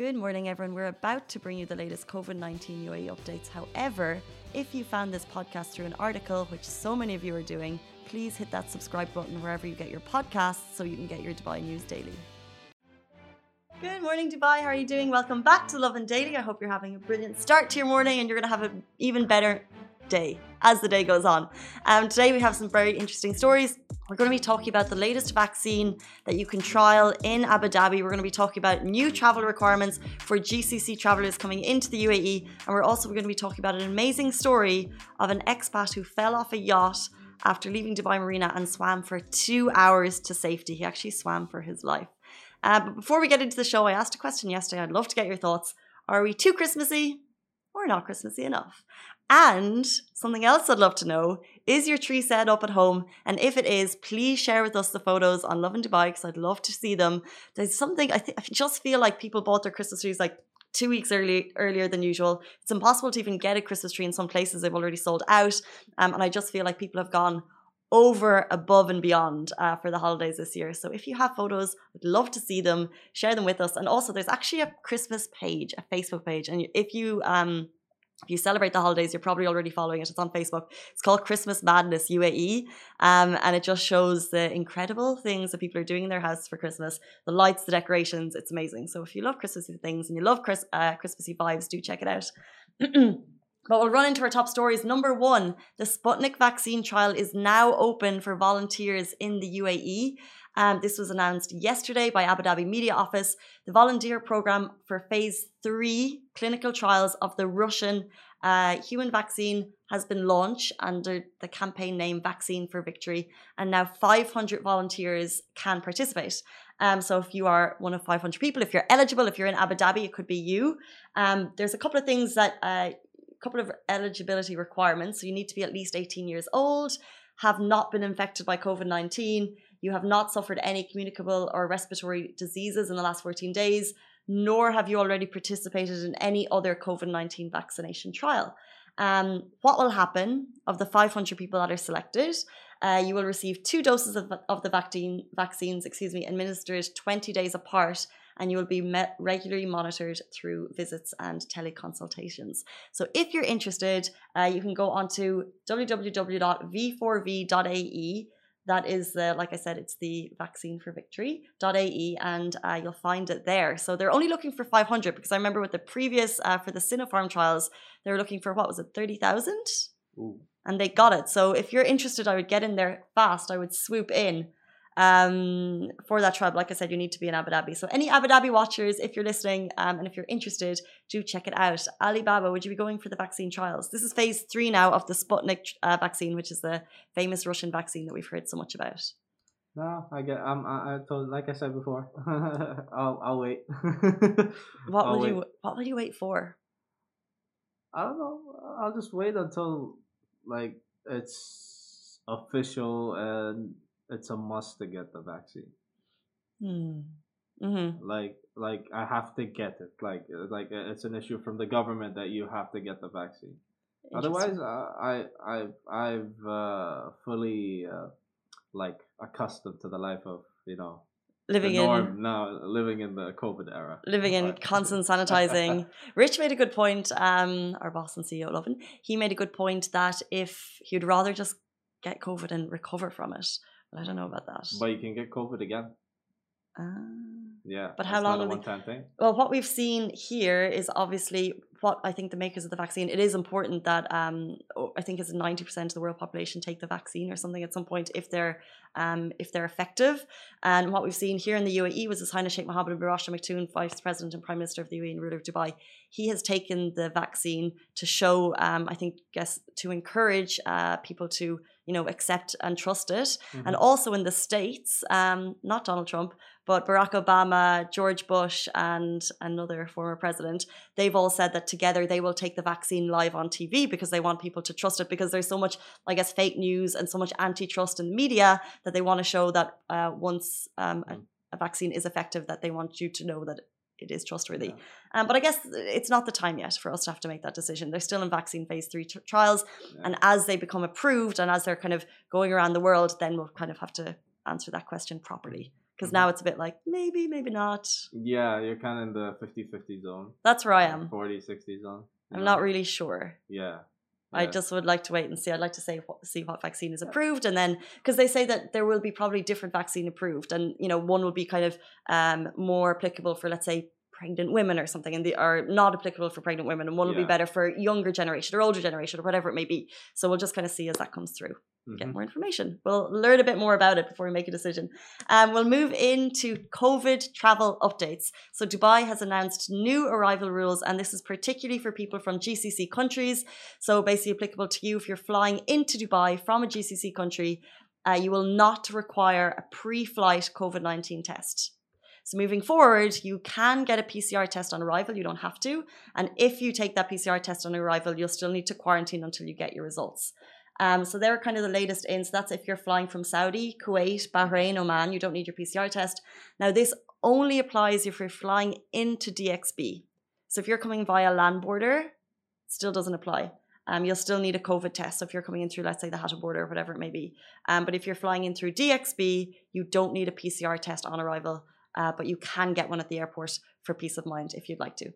Good morning, everyone. We're about to bring you the latest COVID 19 UAE updates. However, if you found this podcast through an article, which so many of you are doing, please hit that subscribe button wherever you get your podcasts so you can get your Dubai news daily. Good morning, Dubai. How are you doing? Welcome back to Lovin Daily. I hope you're having a brilliant start to your morning and you're going to have an even better day as the day goes on. Um, today, we have some very interesting stories. We're going to be talking about the latest vaccine that you can trial in Abu Dhabi. We're going to be talking about new travel requirements for GCC travelers coming into the UAE. And we're also going to be talking about an amazing story of an expat who fell off a yacht after leaving Dubai Marina and swam for two hours to safety. He actually swam for his life. Uh, but before we get into the show, I asked a question yesterday. I'd love to get your thoughts. Are we too Christmassy or not Christmassy enough? And something else I'd love to know is your tree set up at home? And if it is, please share with us the photos on Lovin Dubai because I'd love to see them. There's something I, th- I just feel like people bought their Christmas trees like two weeks early earlier than usual. It's impossible to even get a Christmas tree in some places; they've already sold out. Um, and I just feel like people have gone over, above, and beyond uh, for the holidays this year. So if you have photos, I'd love to see them. Share them with us. And also, there's actually a Christmas page, a Facebook page, and if you um if you celebrate the holidays, you're probably already following it. It's on Facebook. It's called Christmas Madness UAE. Um, and it just shows the incredible things that people are doing in their houses for Christmas the lights, the decorations. It's amazing. So if you love Christmassy things and you love Chris, uh, Christmassy vibes, do check it out. But we'll run into our top stories. Number one, the Sputnik vaccine trial is now open for volunteers in the UAE. Um, this was announced yesterday by Abu Dhabi Media Office. The volunteer program for phase three clinical trials of the Russian uh, human vaccine has been launched under the campaign name Vaccine for Victory, and now 500 volunteers can participate. Um, so if you are one of 500 people, if you're eligible, if you're in Abu Dhabi, it could be you. Um, there's a couple of things that, uh, couple of eligibility requirements. So you need to be at least 18 years old, have not been infected by COVID 19 you have not suffered any communicable or respiratory diseases in the last 14 days, nor have you already participated in any other COVID 19 vaccination trial. Um, what will happen of the 500 people that are selected? Uh, you will receive two doses of, of the vaccine, vaccines, excuse me, administered 20 days apart, and you will be met, regularly monitored through visits and teleconsultations. So, if you're interested, uh, you can go on to www.v4v.ae that is like i said it's the vaccine for victory.ae and uh, you'll find it there. So they're only looking for 500 because i remember with the previous uh, for the sinopharm trials they were looking for what was it 30000 and they got it so if you're interested i would get in there fast i would swoop in um, for that tribe. Like I said, you need to be in Abu Dhabi. So, any Abu Dhabi watchers, if you're listening um, and if you're interested, do check it out. Alibaba, would you be going for the vaccine trials? This is phase three now of the Sputnik uh, vaccine, which is the famous Russian vaccine that we've heard so much about. No, I get. Um, I, I told, like I said before, I'll, I'll wait. what I'll will wait. you What will you wait for? I don't know. I'll just wait until like it's official and it's a must to get the vaccine. Mm. Mm-hmm. Like, like I have to get it. Like, uh, like uh, it's an issue from the government that you have to get the vaccine. Otherwise, uh, I, I've, I've uh, fully uh, like accustomed to the life of you know living in now living in the COVID era. Living in constant sanitizing. Rich made a good point. Um, our boss and CEO Lovin, he made a good point that if he'd rather just get COVID and recover from it I don't know about that. But you can get COVID again. Uh, yeah. But how long? Not a one-time thing. Well, what we've seen here is obviously what I think the makers of the vaccine. It is important that um, I think it's ninety percent of the world population take the vaccine or something at some point if they're um, if they're effective. And what we've seen here in the UAE was His Highness Sheikh Mohammed bin Rashid Al Maktoum, Vice President and Prime Minister of the UAE and ruler of Dubai. He has taken the vaccine to show, um, I think, guess to encourage uh, people to you know accept and trust it. Mm-hmm. And also in the states, um, not Donald Trump, but Barack Obama, George Bush, and another former president, they've all said that together they will take the vaccine live on TV because they want people to trust it because there's so much, I guess, fake news and so much antitrust in the media that they want to show that uh, once um, a, mm. a, vaccine is effective, that they want you to know that it is trustworthy. Yeah. Um, but I guess it's not the time yet for us to have to make that decision. They're still in vaccine phase three t- trials, yeah. and as they become approved and as they're kind of going around the world, then we'll kind of have to answer that question properly because Mhm. now it's a bit like maybe, maybe not. Yeah, you're kind of in the 50-50 zone. That's where I am. 40-60 zone. I'm know? not really sure. Yeah. I yeah. just would like to wait and see. I'd like to say what, see what vaccine is approved, and then because they say that there will be probably different vaccine approved, and you know one will be kind of um, more applicable for let's say pregnant women or something, and they are not applicable for pregnant women, and one will be better for younger generation or older generation or whatever it may be. So we'll just kind of see as that comes through. Get Mhm. more information. We'll learn a bit more about it before we make a decision. Um, we'll move into COVID travel updates. So, Dubai has announced new arrival rules, and this is particularly for people from GCC countries. So, basically, applicable to you if you're flying into Dubai from a GCC country, uh, you will not require a pre flight COVID 19 test. So, moving forward, you can get a PCR test on arrival. You don't have to. And if you take that PCR test on arrival, you'll still need to quarantine until you get your results. Um, so they're kind of the latest in. So that's if you're flying from Saudi, Kuwait, Bahrain, Oman, you don't need your PCR test. Now, this only applies if you're flying into DXB. So if you're coming via land border, still doesn't apply. Um, you'll still need a COVID test. So if you're coming in through, let's say, the Hatta border or whatever it may be. Um, but if you're flying in through DXB, you don't need a PCR test on arrival, uh, but you can get one at the airport for peace of mind if you'd like to.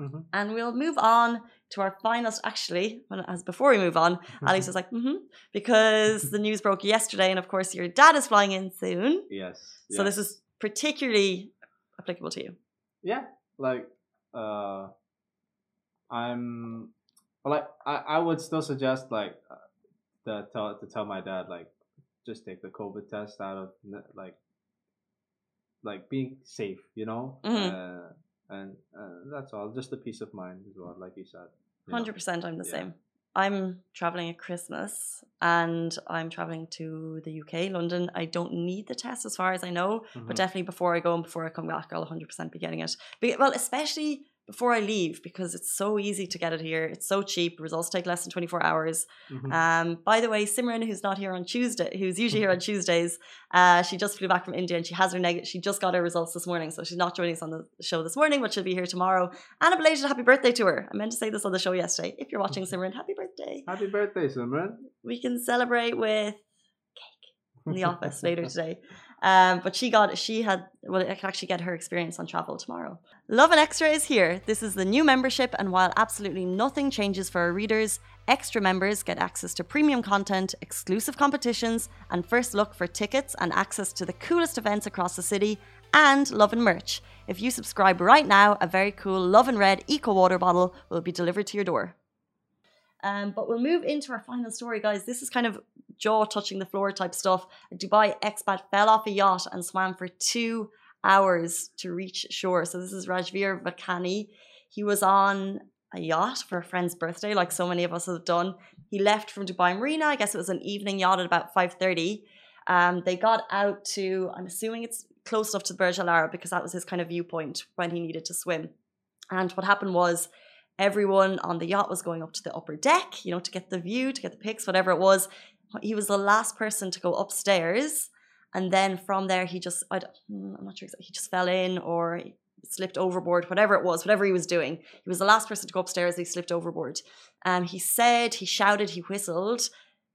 Mhm. And we'll move on to our final. Actually, as before we move on, Alice was like, mm-hmm, because the news broke yesterday, and of course, your dad is flying in soon. Yes. So this is particularly applicable to you. yeah like uh i'm well, like I, I would still suggest like uh, to tell to tell my dad like just take the covid test out of like like being safe you know Mhm. uh, and uh, that's all just the peace of mind as well like you said. Hundred percent, I'm the Yeah. same. I'm traveling at Christmas, and I'm traveling to the UK, London. I don't need the test, as far as I know, but Mhm. definitely before I go and before I come back, I'll 100% be getting it. Be- Well, especially before I leave, because it's so easy to get it here. It's so cheap. Results take less than 24 hours. Mhm. Um, by the way, Simran, who's not here on Tuesday, who's usually here on Tuesdays, uh, she just flew back from India and she has her negative. She just got her results this morning, so she's not joining us on the show this morning, but she'll be here tomorrow. And a belated happy birthday to her. I meant to say this on the show yesterday. If you're watching Simran, happy birthday! happy birthday simran We can celebrate with cake in the office later today. Um, but she got, she had, well, I can actually get her experience on travel tomorrow. Lovin Extra is here. This is the new membership, and while absolutely nothing changes for our readers, extra members get access to premium content, exclusive competitions, and first look for tickets and access to the coolest events across the city, and Lovin merch. If you subscribe right now, a very cool Lovin Red Eco Water bottle will be delivered to your door. Um, but we'll move into our final story, guys. This is kind of jaw touching the floor type stuff. A Dubai expat fell off a yacht and swam for two hours to reach shore. So this is Rajveer Vakani. He was on a yacht for a friend's birthday, like so many of us have done. He left from Dubai Marina. I guess it was an evening yacht at about five thirty. Um, they got out to. I'm assuming it's close enough to the Burj Al Arab because that was his kind of viewpoint when he needed to swim. And what happened was everyone on the yacht was going up to the upper deck, you know, to get the view, to get the pics, whatever it was. He was the last person to go upstairs. And then from there, he just, I don't, hmm, I'm not sure exactly, he just fell in or slipped overboard, whatever it was, whatever he was doing. He was the last person to go upstairs. He slipped overboard. Um, he said, he shouted, he whistled,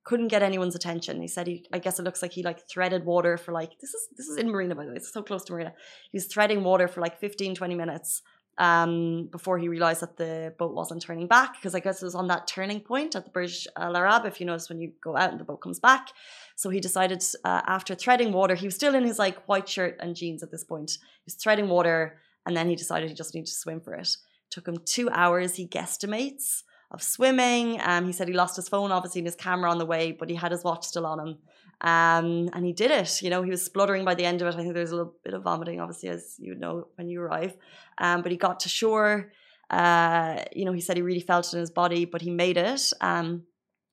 couldn't get anyone's attention. He said, he, I guess it looks like he like threaded water for like, this is, this is in Marina, by the way, it's so close to Marina. He was threading water for like 15, 20 minutes um, before he realized that the boat wasn't turning back because I guess it was on that turning point at the Burj Al Arab. If you notice when you go out and the boat comes back, so he decided uh, after threading water, he was still in his like white shirt and jeans at this point. He was threading water, and then he decided he just needed to swim for it. Took him two hours. He guesstimates of swimming. Um, he said he lost his phone, obviously, and his camera on the way, but he had his watch still on him. Um, and he did it. You know, he was spluttering by the end of it. I think there's a little bit of vomiting, obviously, as you know when you arrive. Um, but he got to shore. Uh, you know, he said he really felt it in his body, but he made it. Um,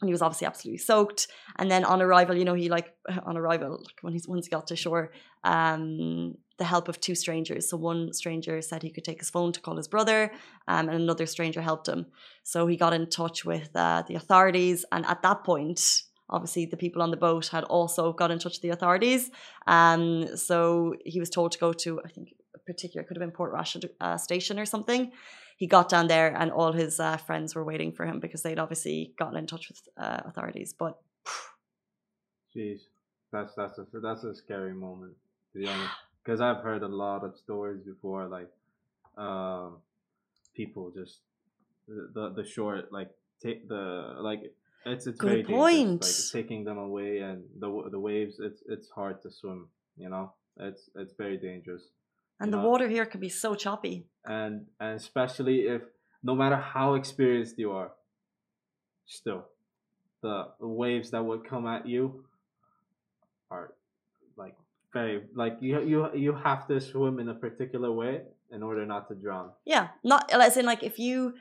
and he was obviously absolutely soaked. And then on arrival, you know, he like on arrival, like when he's once he got to shore, um, the help of two strangers. So one stranger said he could take his phone to call his brother, um, and another stranger helped him. So he got in touch with uh, the authorities, and at that point, obviously the people on the boat had also got in touch with the authorities. Um, so he was told to go to, I think, a particular it could have been Port Rashid uh, station or something. He got down there, and all his uh, friends were waiting for him because they'd obviously gotten in touch with uh, authorities. But Jeez, that's that's a that's a scary moment. To be honest, because I've heard a lot of stories before, like um, people just the the short like take the like it's it's Good very point. dangerous, like taking them away and the the waves. It's it's hard to swim. You know, it's it's very dangerous. And the know? water here can be so choppy. and and especially if no matter how experienced you are, still the waves that would come at you are like very like you you you have to swim in a particular way in order not to drown. Yeah, not as in like if you.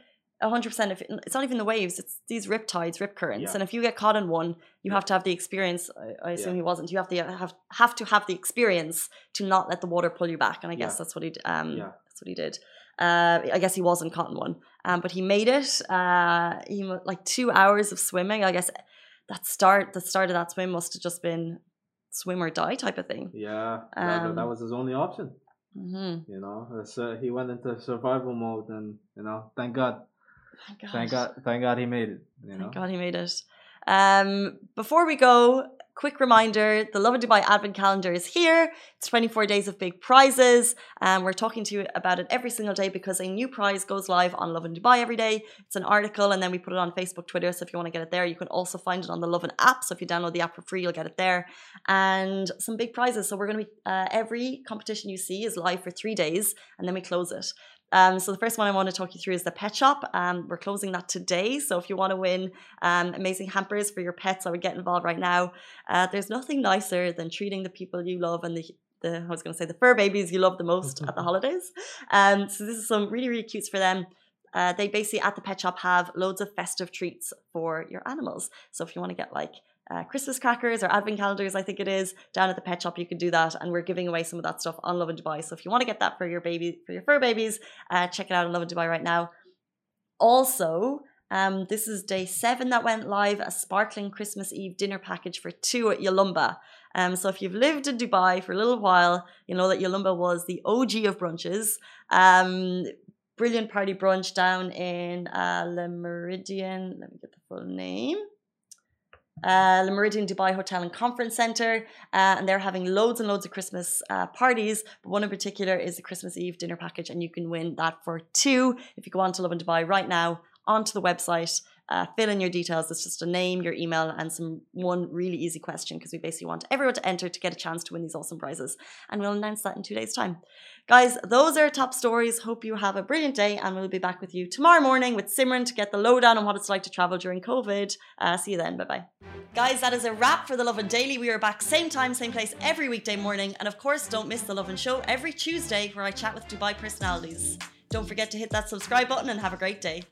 100% if it's not even the waves it's these rip tides rip currents. Yeah. and if you get caught in one you Yeah. have to have the experience I, I assume Yeah. he wasn't. You have to have have to have the experience to not let the water pull you back. And I guess that's what he um that's what he did. Uh I guess he wasn't caught in one. Um but he made it uh he like 2 hours of swimming. I guess that start the start of that swim must have just been swim or die type of thing. Yeah, that, that Um, was his only option. hmm You know, uh, he went into survival mode, and you know, thank God, Thank God. thank God, thank God he made it. You know, Thank God he made it. Um, before we go, quick reminder the Lovin Dubai Advent Calendar is here. It's 24 days of big prizes. And we're talking to you about it every single day because a new prize goes live on Lovin Dubai every day. It's an article and then we put it on Facebook, Twitter. So if you want to get it there, you can also find it on the Lovin app. So if you download the app for free, you'll get it there. And some big prizes. So we're going to be, uh, every competition you see is live for three days and then we close it. Um, so the first one I want to talk you through is the pet shop. Um, we're closing that today. So if you want to win um, amazing hampers for your pets, I would get involved right now. Uh, there's nothing nicer than treating the people you love and the the I was going to say the fur babies you love the most at the holidays. Um, so this is some really really cutes for them. Uh, they basically at the pet shop have loads of festive treats for your animals. So if you want to get like uh, Christmas crackers or advent calendars, I think it is down at the pet shop. You can do that, and we're giving away some of that stuff on Lovin Dubai. So if you want to get that for your baby, for your fur babies, uh, check it out on Lovin Dubai right now. Also, um, this is day seven that went live a sparkling Christmas Eve dinner package for two at Yalumba. Um, so if you've lived in Dubai for a little while, you know that Yalumba was the OG of brunches. Um, brilliant party brunch down in uh, Le Meridien. Let me get the full name. Uh, Le Meridien Dubai Hotel and Conference Center, uh, and they're having loads and loads of Christmas uh, parties. But one in particular is the Christmas Eve dinner package, and you can win that for two if you go on to Lovin Dubai right now onto the website. Uh, fill in your details. It's just a name, your email, and some one really easy question because we basically want everyone to enter to get a chance to win these awesome prizes. And we'll announce that in two days' time. Guys, those are top stories. Hope you have a brilliant day, and we'll be back with you tomorrow morning with Simran to get the lowdown on what it's like to travel during COVID. Uh, see you then. Bye bye. Guys, that is a wrap for the Lovin Daily. We are back same time, same place every weekday morning. And of course, don't miss the Lovin Show every Tuesday where I chat with Dubai personalities. Don't forget to hit that subscribe button and have a great day.